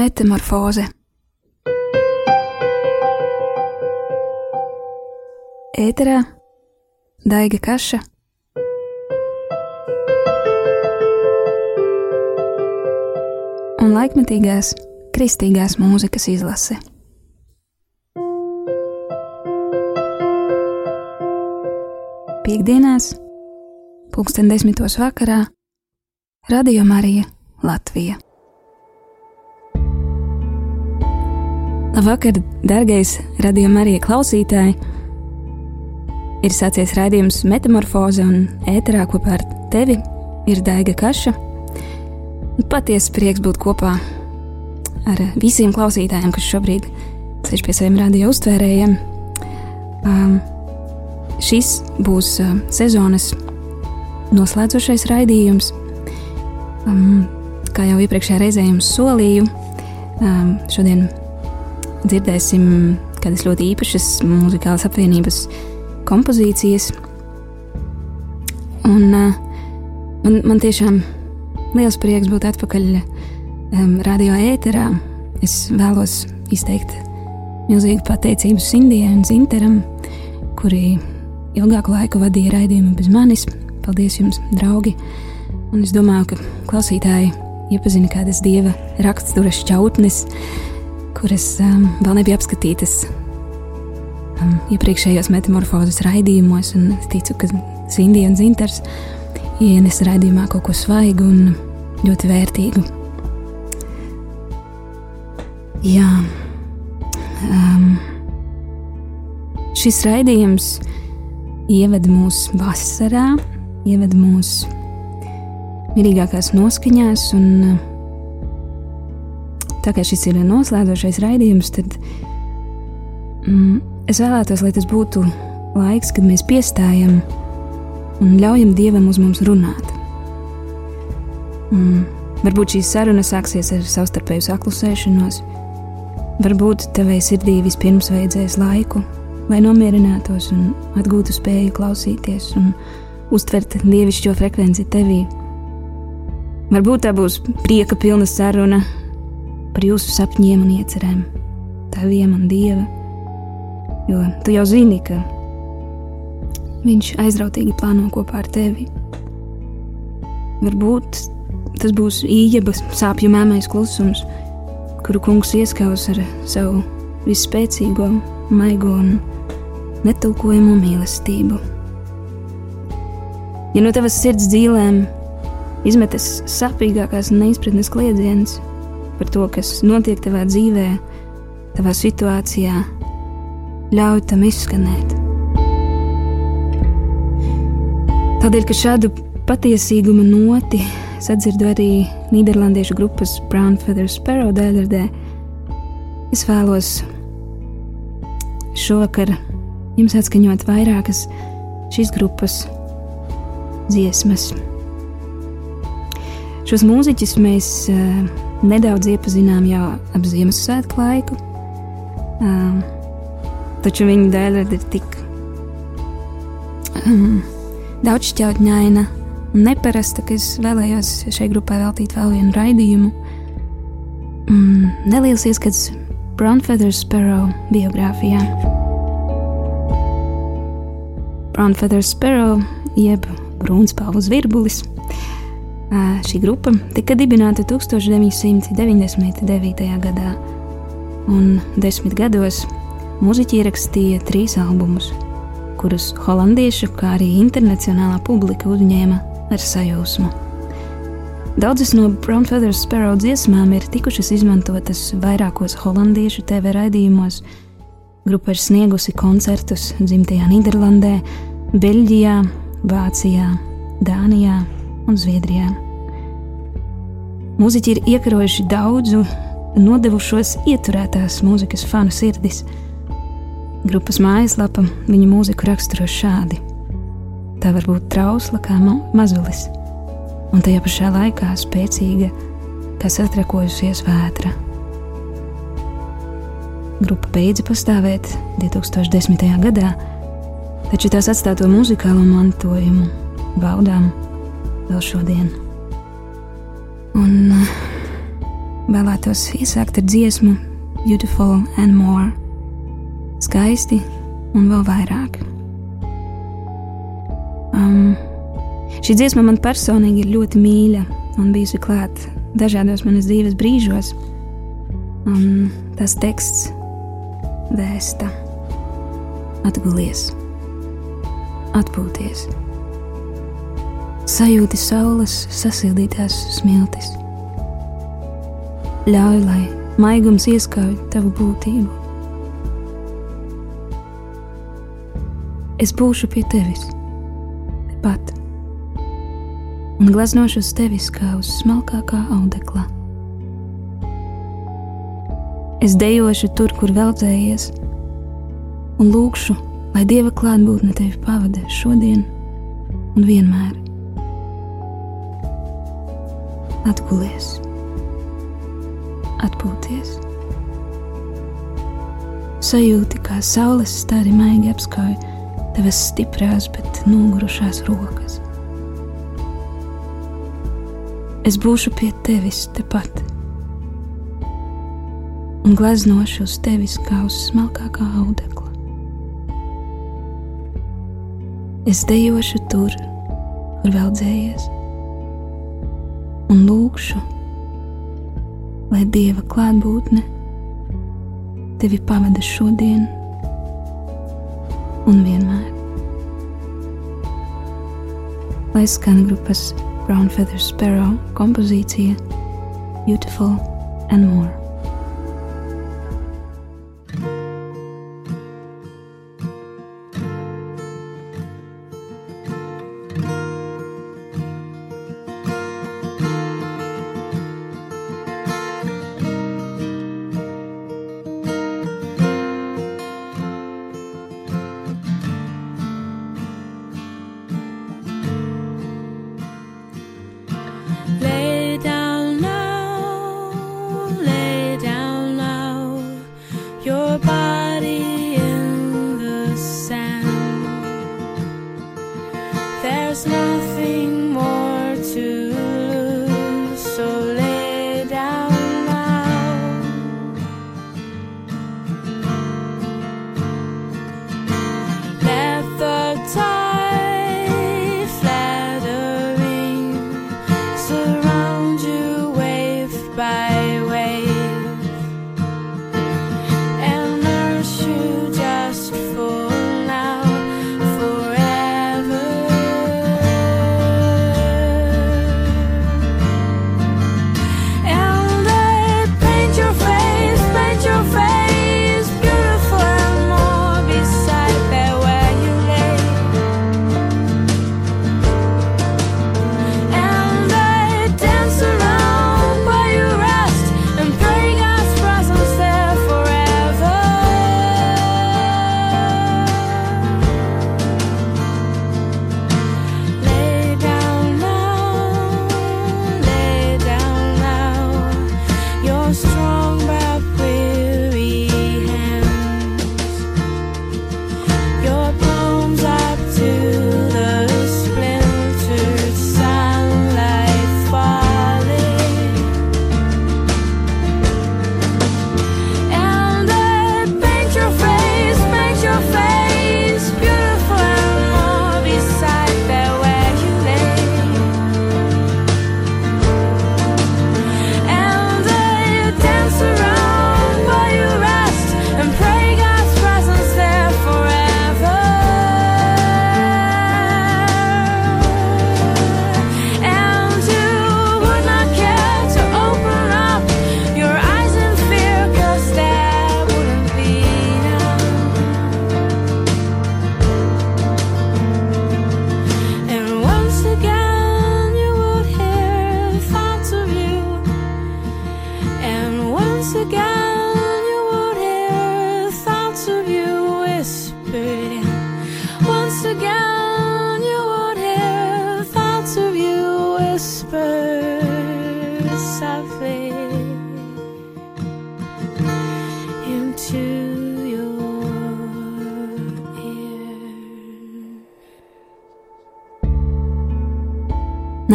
Metamorfoze Ēterā Daiga Kaša un laikmetīgās kristīgās mūzikas izlase. Piektdienās, pulksten desmitos vakarā, Radio Marija Latvija. Labvakar, darbie radio Marija klausītāji! Ir sācies raidījums Metamorfoze un ēterā kopā ar tevi ir Daiga Kaša. Patiesi prieks būt kopā ar visiem klausītājiem, kas šobrīd sēž pie saviem radio uztvērējiem. Um, šis būs uh, sezonas noslēdzošais raidījums. Um, kā jau iepriekšējā reizē jums solīju, um, šodien dzirdēsim kādas ļoti īpašas muzikālas apvienības kompozīcijas. Un uh, man, man tiešām liels prieks būt atpakaļ um, radio ēterā. Es vēlos izteikt milzīgu pateicību Sindijai un Zinteram, kuri ilgāku laiku vadīja raidījumu bez manis. Paldies jums, draugi! Un es domāju, ka klausītāji iepazina kādas dieva raksturas šķautnes, kuras um, vēl nebija apskatītas um, iepriekšējos metamorfozes raidījumos. Es ticu, ka Sindija un Zinters ienes raidījumā kaut ko svaigu un ļoti vērtīgu. Jā, um, šis raidījums ieved mūs vasarā, ieved mūs mierīgākās noskaņās un uh, tā kā šis ir noslēdzošais raidījums, tad mm, es vēlētos, lai tas būtu laiks, kad mēs piestājam un ļaujam Dievam uz mums runāt. Mm, varbūt šī saruna sāksies ar savstarpēju saklusēšanos. Varbūt tevai sirdī vispirms vajadzēs laiku, lai nomierinātos un atgūtu spēju klausīties un uztvert dievišķo frekvenci tevī. Varbūt tā būs prieka pilna saruna par jūsu sapņiem un iecerēm, taviem un dieva. Jo tu jau zini, ka viņš aizrautīgi plāno kopā ar tevi. Varbūt tas būs īņķis, sāpju mēmais klusums, kuru kungs ieskaus ar savu visspēcīgo, maigo un netulkojamo mīlestību. Ja no tavas sirds dzīvēm izmetas sāpīgākās neizpratnes kliedziens, par to, kas notiek tavā dzīvē, tavā situācijā, ļauj tam izskanēt. Tādēļ, ka šādu patiesīguma noti sadzirdu arī Nīderlandiešu grupas Brown Feather Sparrow dēļardē, es vēlos šovakar jums atskaņot vairākas šīs grupas dziesmas. Šos mūziķus mēs uh, nedaudz iepazinām jau ap Ziemassvētku laiku. Um, taču viņa dēļ ir tik um, daudzšķautņaina un neparasta, ka es vēlējos šai grupai veltīt vēl vienu raidījumu. Um, neliels ieskats Brownfeather Sparrow biogrāfijā. Brownfeather Sparrow jeb Brūnspalvas virbulis Šī grupa tika dibināta 1999. gadā, un desmit gados mūziķi ierakstīja trīs albumus, kurus holandiešu, kā arī internacionālā publika uzņēma ar sajūsmu. Daudzas no Brown Feather Sparrow dziesmām ir tikušas izmantotas vairākos holandiešu TV raidījumos. Grupa ir sniegusi koncertus dzimtajā Nīderlandē, Beļģijā, Vācijā, Dānijā un Zviedrijā. Mūziķi ir iekarojuši daudzu, nodevušos ieturētās mūzikas fanu sirdis. Grupas mājaslapa viņu mūziku raksturo šādi: Tā var būt trausla kā mazulis, un tajā pašā laikā spēcīga, kā satrakojusies vētra. Grupa beidza pastāvēt 2010. gadā, taču tās atstāto muzikālo mantojumu baudām vēl šodien. Un vēlētos iesākt ar dziesmu Beautiful and More. Skaisti un vēl vairāk. Um, šī dziesma man personīgi ir ļoti mīļa un bijusi klāta dažādos manas dzīves brīžos. Un tas teksts vēsta: atgulies, atpūties, sajūti saules sasildītās smiltis. Ļauj, lai maigums ieskauj tavu būtību. Es būšu pie tevis, tepat un glaznošu uz tevis kā uz smalkākā audekla. Es dejošu tur, kur veldzējies, un lūkšu, lai Dieva klātbūtne tevi pavada šodien un vienmēr. Atgulies, atpūties. Sajūti, kā saules stari maigi apskauj tavas stiprās, bet nogurušās rokas. Es būšu pie tevis tepat un gleznošu uz tevis kā uz smalkākā audekla. Es dejošu tur, kur vēl dzējies, lūkšu, lai Dieva klātbūtne tevi pavada šodien un vienmēr. Lai skan grupas Brown Feather Sparrow kompozīcija Beautiful and More.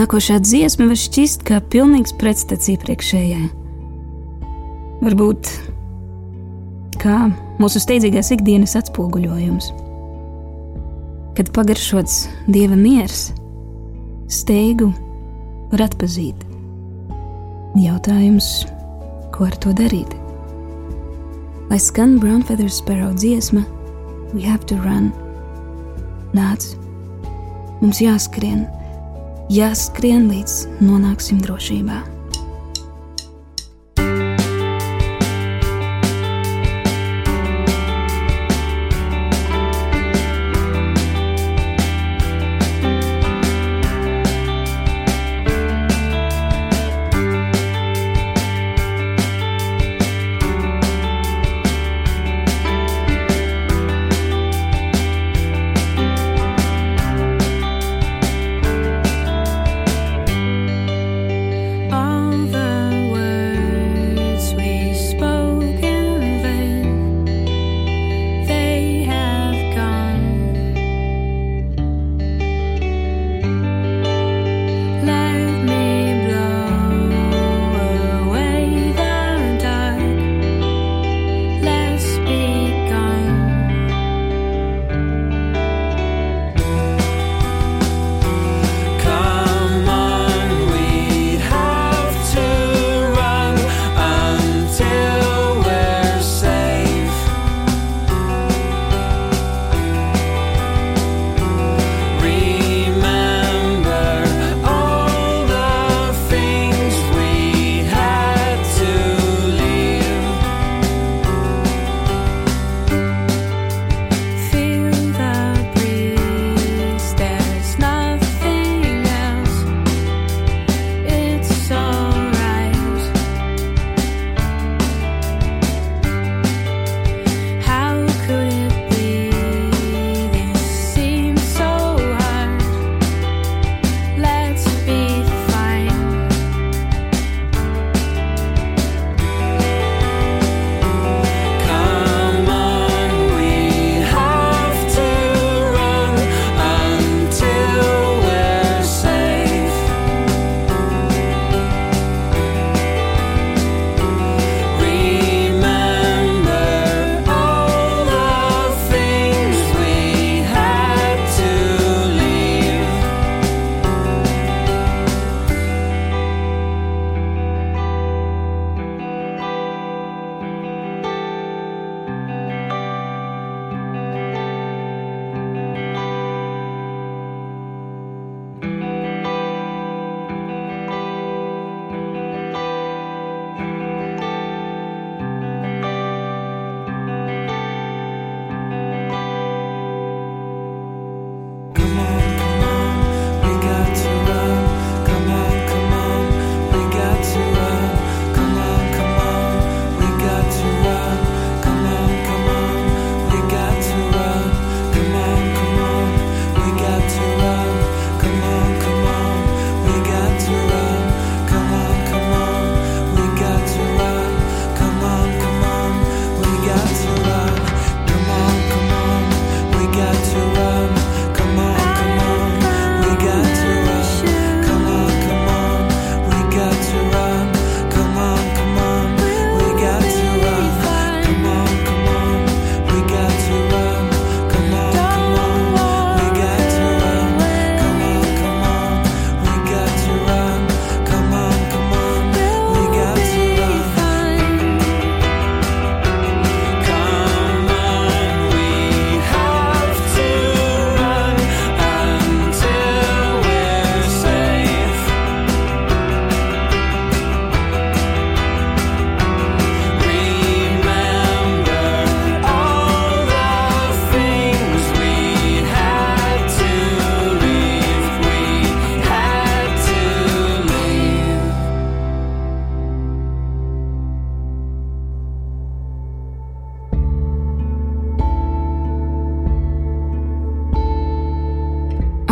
Nākošā dziesma var šķist kā pilnīgs pretstats iepriekšējai. varbūt kā mūsu steidzīgās ikdienas atspoguļojums. Kad pagaršots dieva miers, steigu var atpazīt. Jautājums, ko ar to darīt? Lai skan Brown Feather Sparrow dziesma, we have to run. Nāc, mums jāskrien, jāskrien līdz nonāksim drošībā.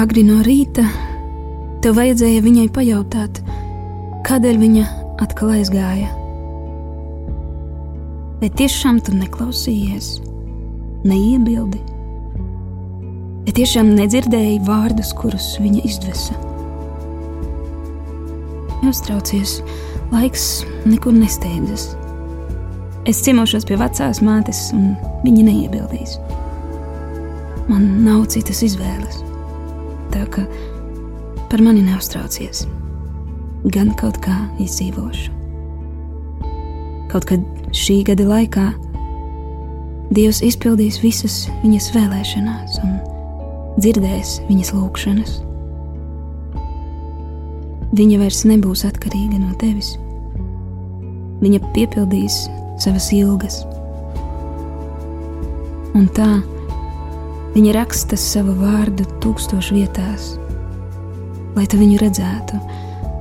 Agri no rīta tev vajadzēja viņai pajautāt, kādēļ viņa atkal aizgāja. Vai tiešām tu neklausījies, neiebildi? Vai tiešām nedzirdēji vārdus, kurus viņa izdvesa? Neuztraucies, laiks nekur nesteidzas. Es ciemošos pie vecās mātes, un viņa neiebildīs. Man nav citas izvēles. Tā kā par mani neuztraucies, gan kaut kā izdzīvošu. Kaut kad šī gada laikā Dievs izpildīs visas viņas vēlēšanās un dzirdēs viņas lūgšanas. Viņa vairs nebūs atkarīga no tevis. Viņa piepildīs savas ilgas. Un tā viņa raksta savu vārdu tūkstošu vietās, lai tu viņu redzētu,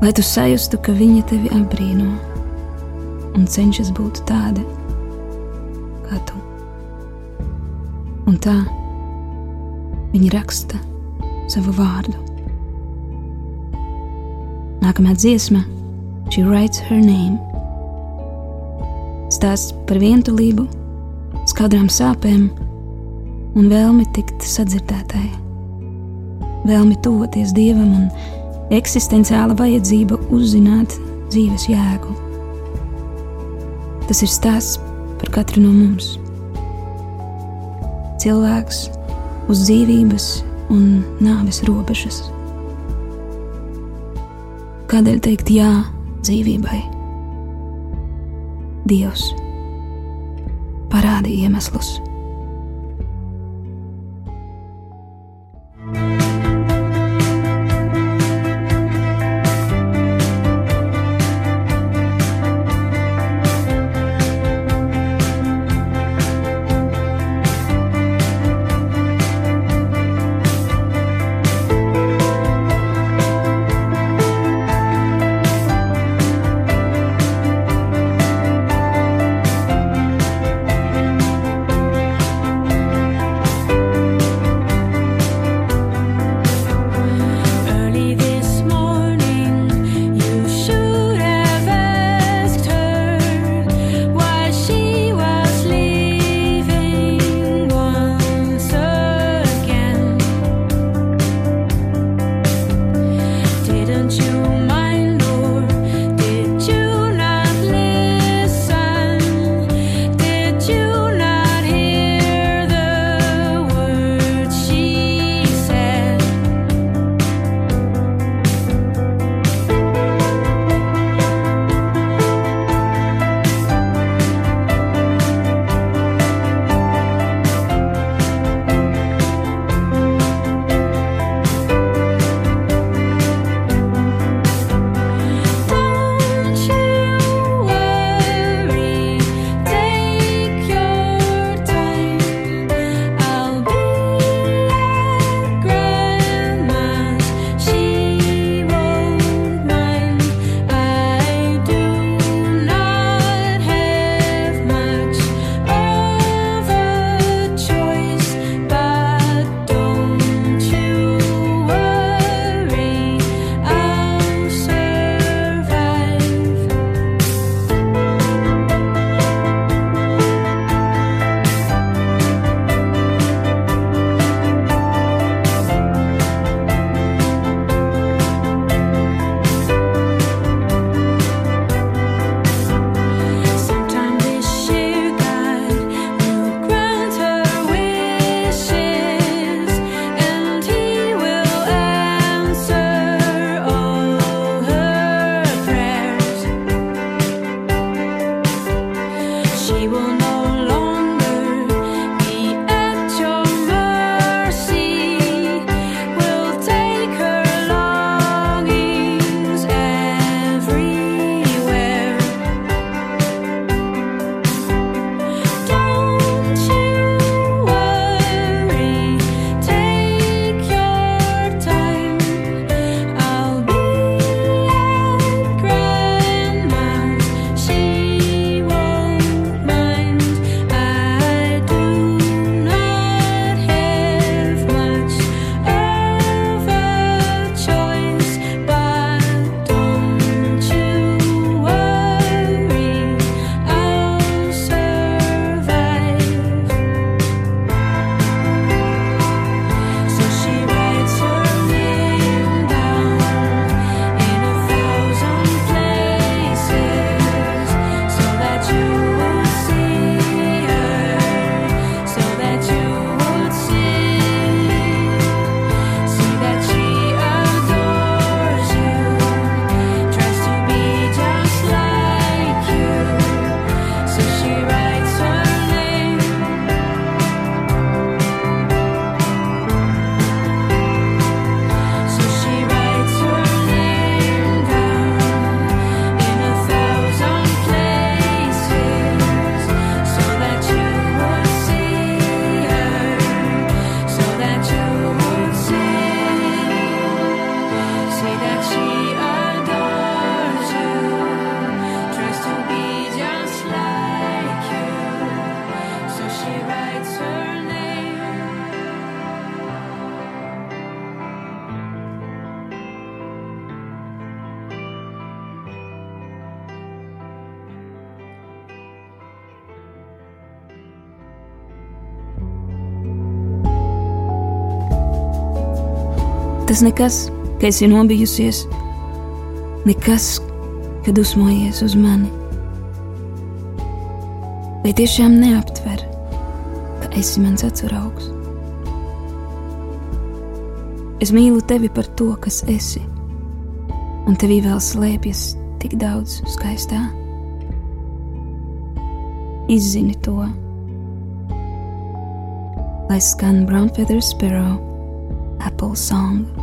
lai tu sajustu, ka viņa tevi apbrīno un cenšas būt tāda kā tu. Un tā viņa raksta savu vārdu. Nākamā dziesma, She writes her name stāsts par vientulību, skaudrām sāpēm un vēlmi tikt sadzirdētai, vēlmi tuvoties dievam un eksistenciāla vajadzība uzzināt dzīves jēgu. Tas ir stāsts par katru no mums. Cilvēks uz dzīvības un nāves robežas. Kādēļ teikt jā dzīvībai? Dievs parādi iemeslus. Tas nekas, ka esi nobijusies, nekas, ka dusmojies uz mani. Vai tiešām neaptver, ka esi mans atsaraugs? Es mīlu tevi par to, kas esi, un tevī vēl slēpjas tik daudz skaistā. Izzini to, lai skan Brown Feather Sparrow Apple Song.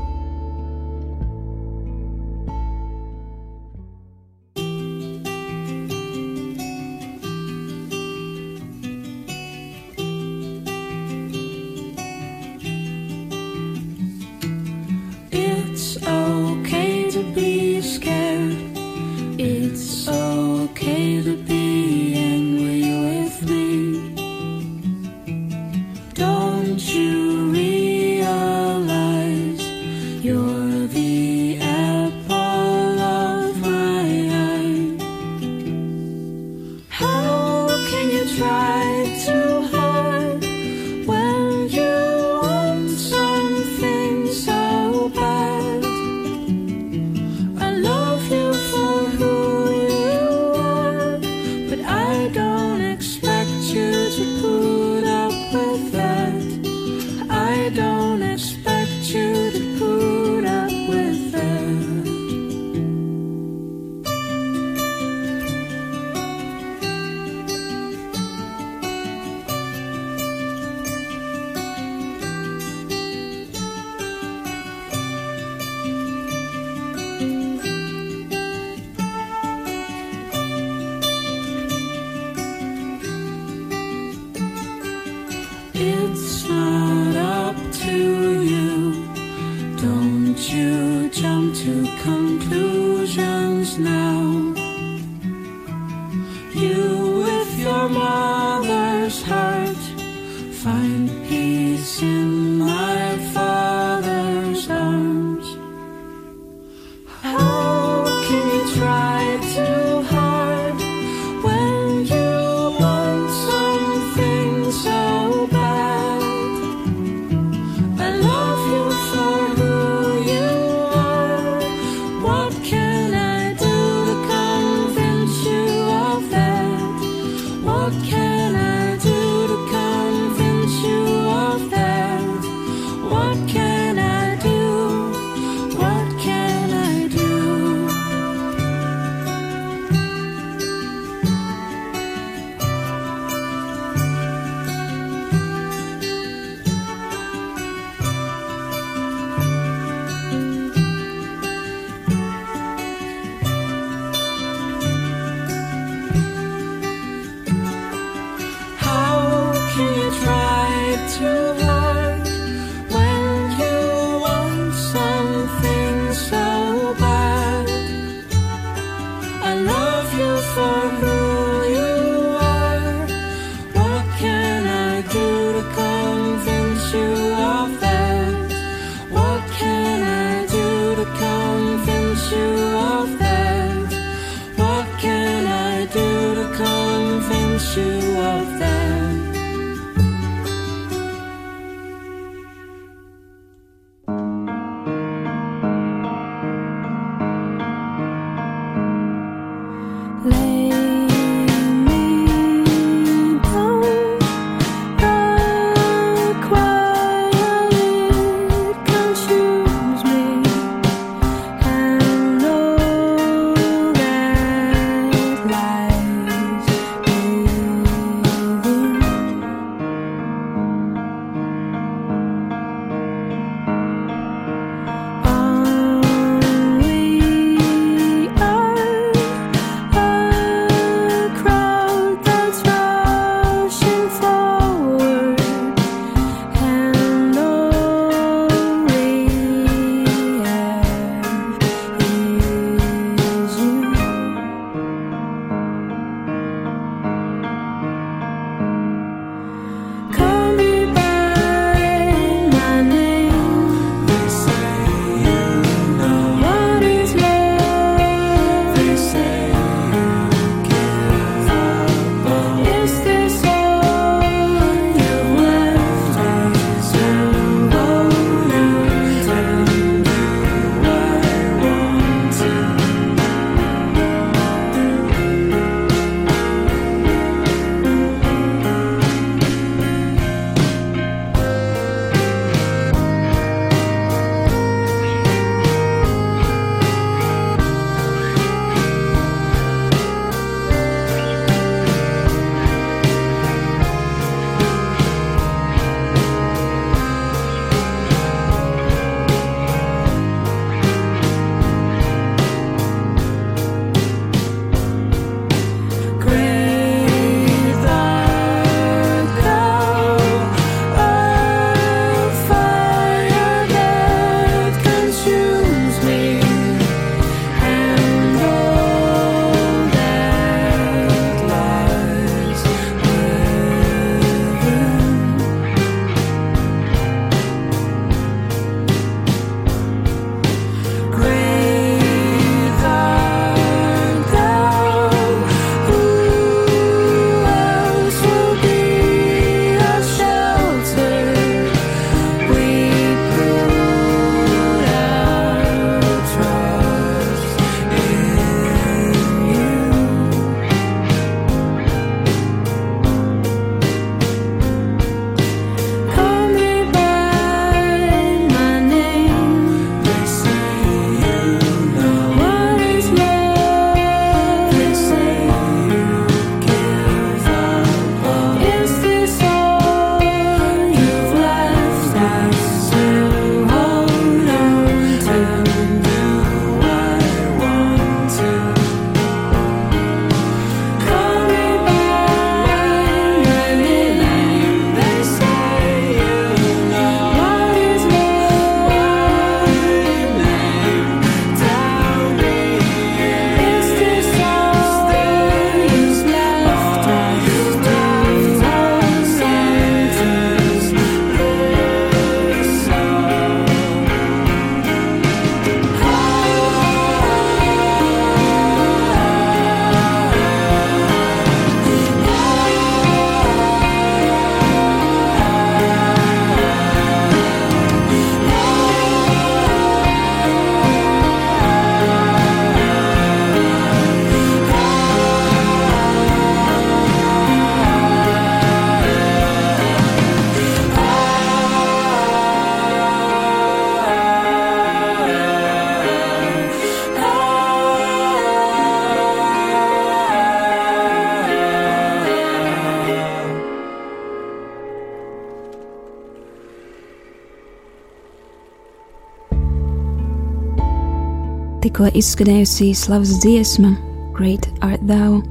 Tikko izskanējusī slavas dziesma, Great Art Thou,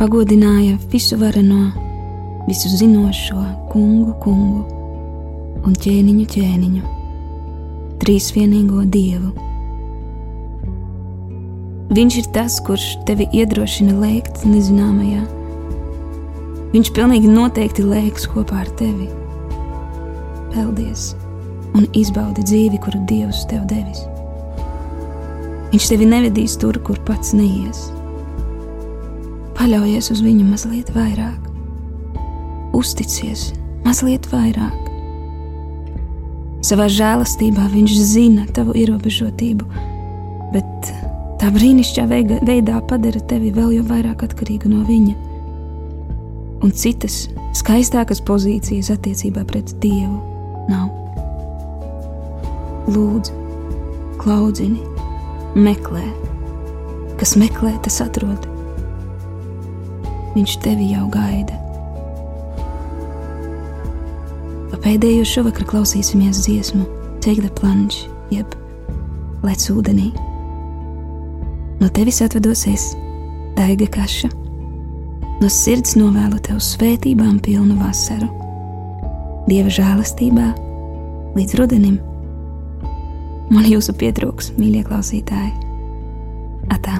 pagodināja visu vareno, visu zinošo kungu, kungu un ķēniņu, ķēniņu, trīsvienīgo dievu. Viņš ir tas, kurš tevi iedrošina lēkt nezināmajā. Viņš pilnīgi noteikti lēks kopā ar tevi. Peldies un izbaudi dzīvi, kuru Dievs tev devis. Viņš tevi nevedīs tur, kur pats neies. Paļaujies uz viņu mazliet vairāk, uzticies mazliet vairāk. Savā žēlastībā viņš zina tavu ierobežotību, bet tā brīnišķīgā veidā padara tevi vēl vairāk atkarīgu no viņa. Un citas skaistākas pozīcijas attiecībā pret Dievu nav. Lūdzu, klaudzini, meklē, kas meklē, tas atrod. Viņš tevi jau gaida. Pa pēdējo šovakar klausīsimies dziesmu Take the Plunge, jeb Lec ūdenī. No tevis atvedos es, Daiga Kaša. No sirds novēlu tev svētībām pilnu vasaru, Dieva žēlastībā līdz rudenim. Man jūsu pietrūks, mīļie klausītāji! Atā!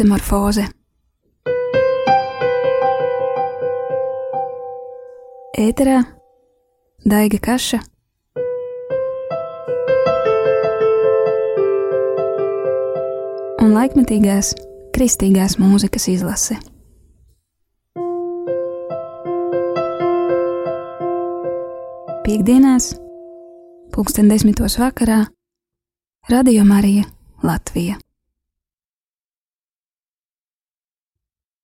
Metamorfoze Ēterā Daiga Kaša un laikmetīgās kristīgās mūzikas izlase. Piektdienās, pulksten desmitos vakarā, Radio Marija Latvija.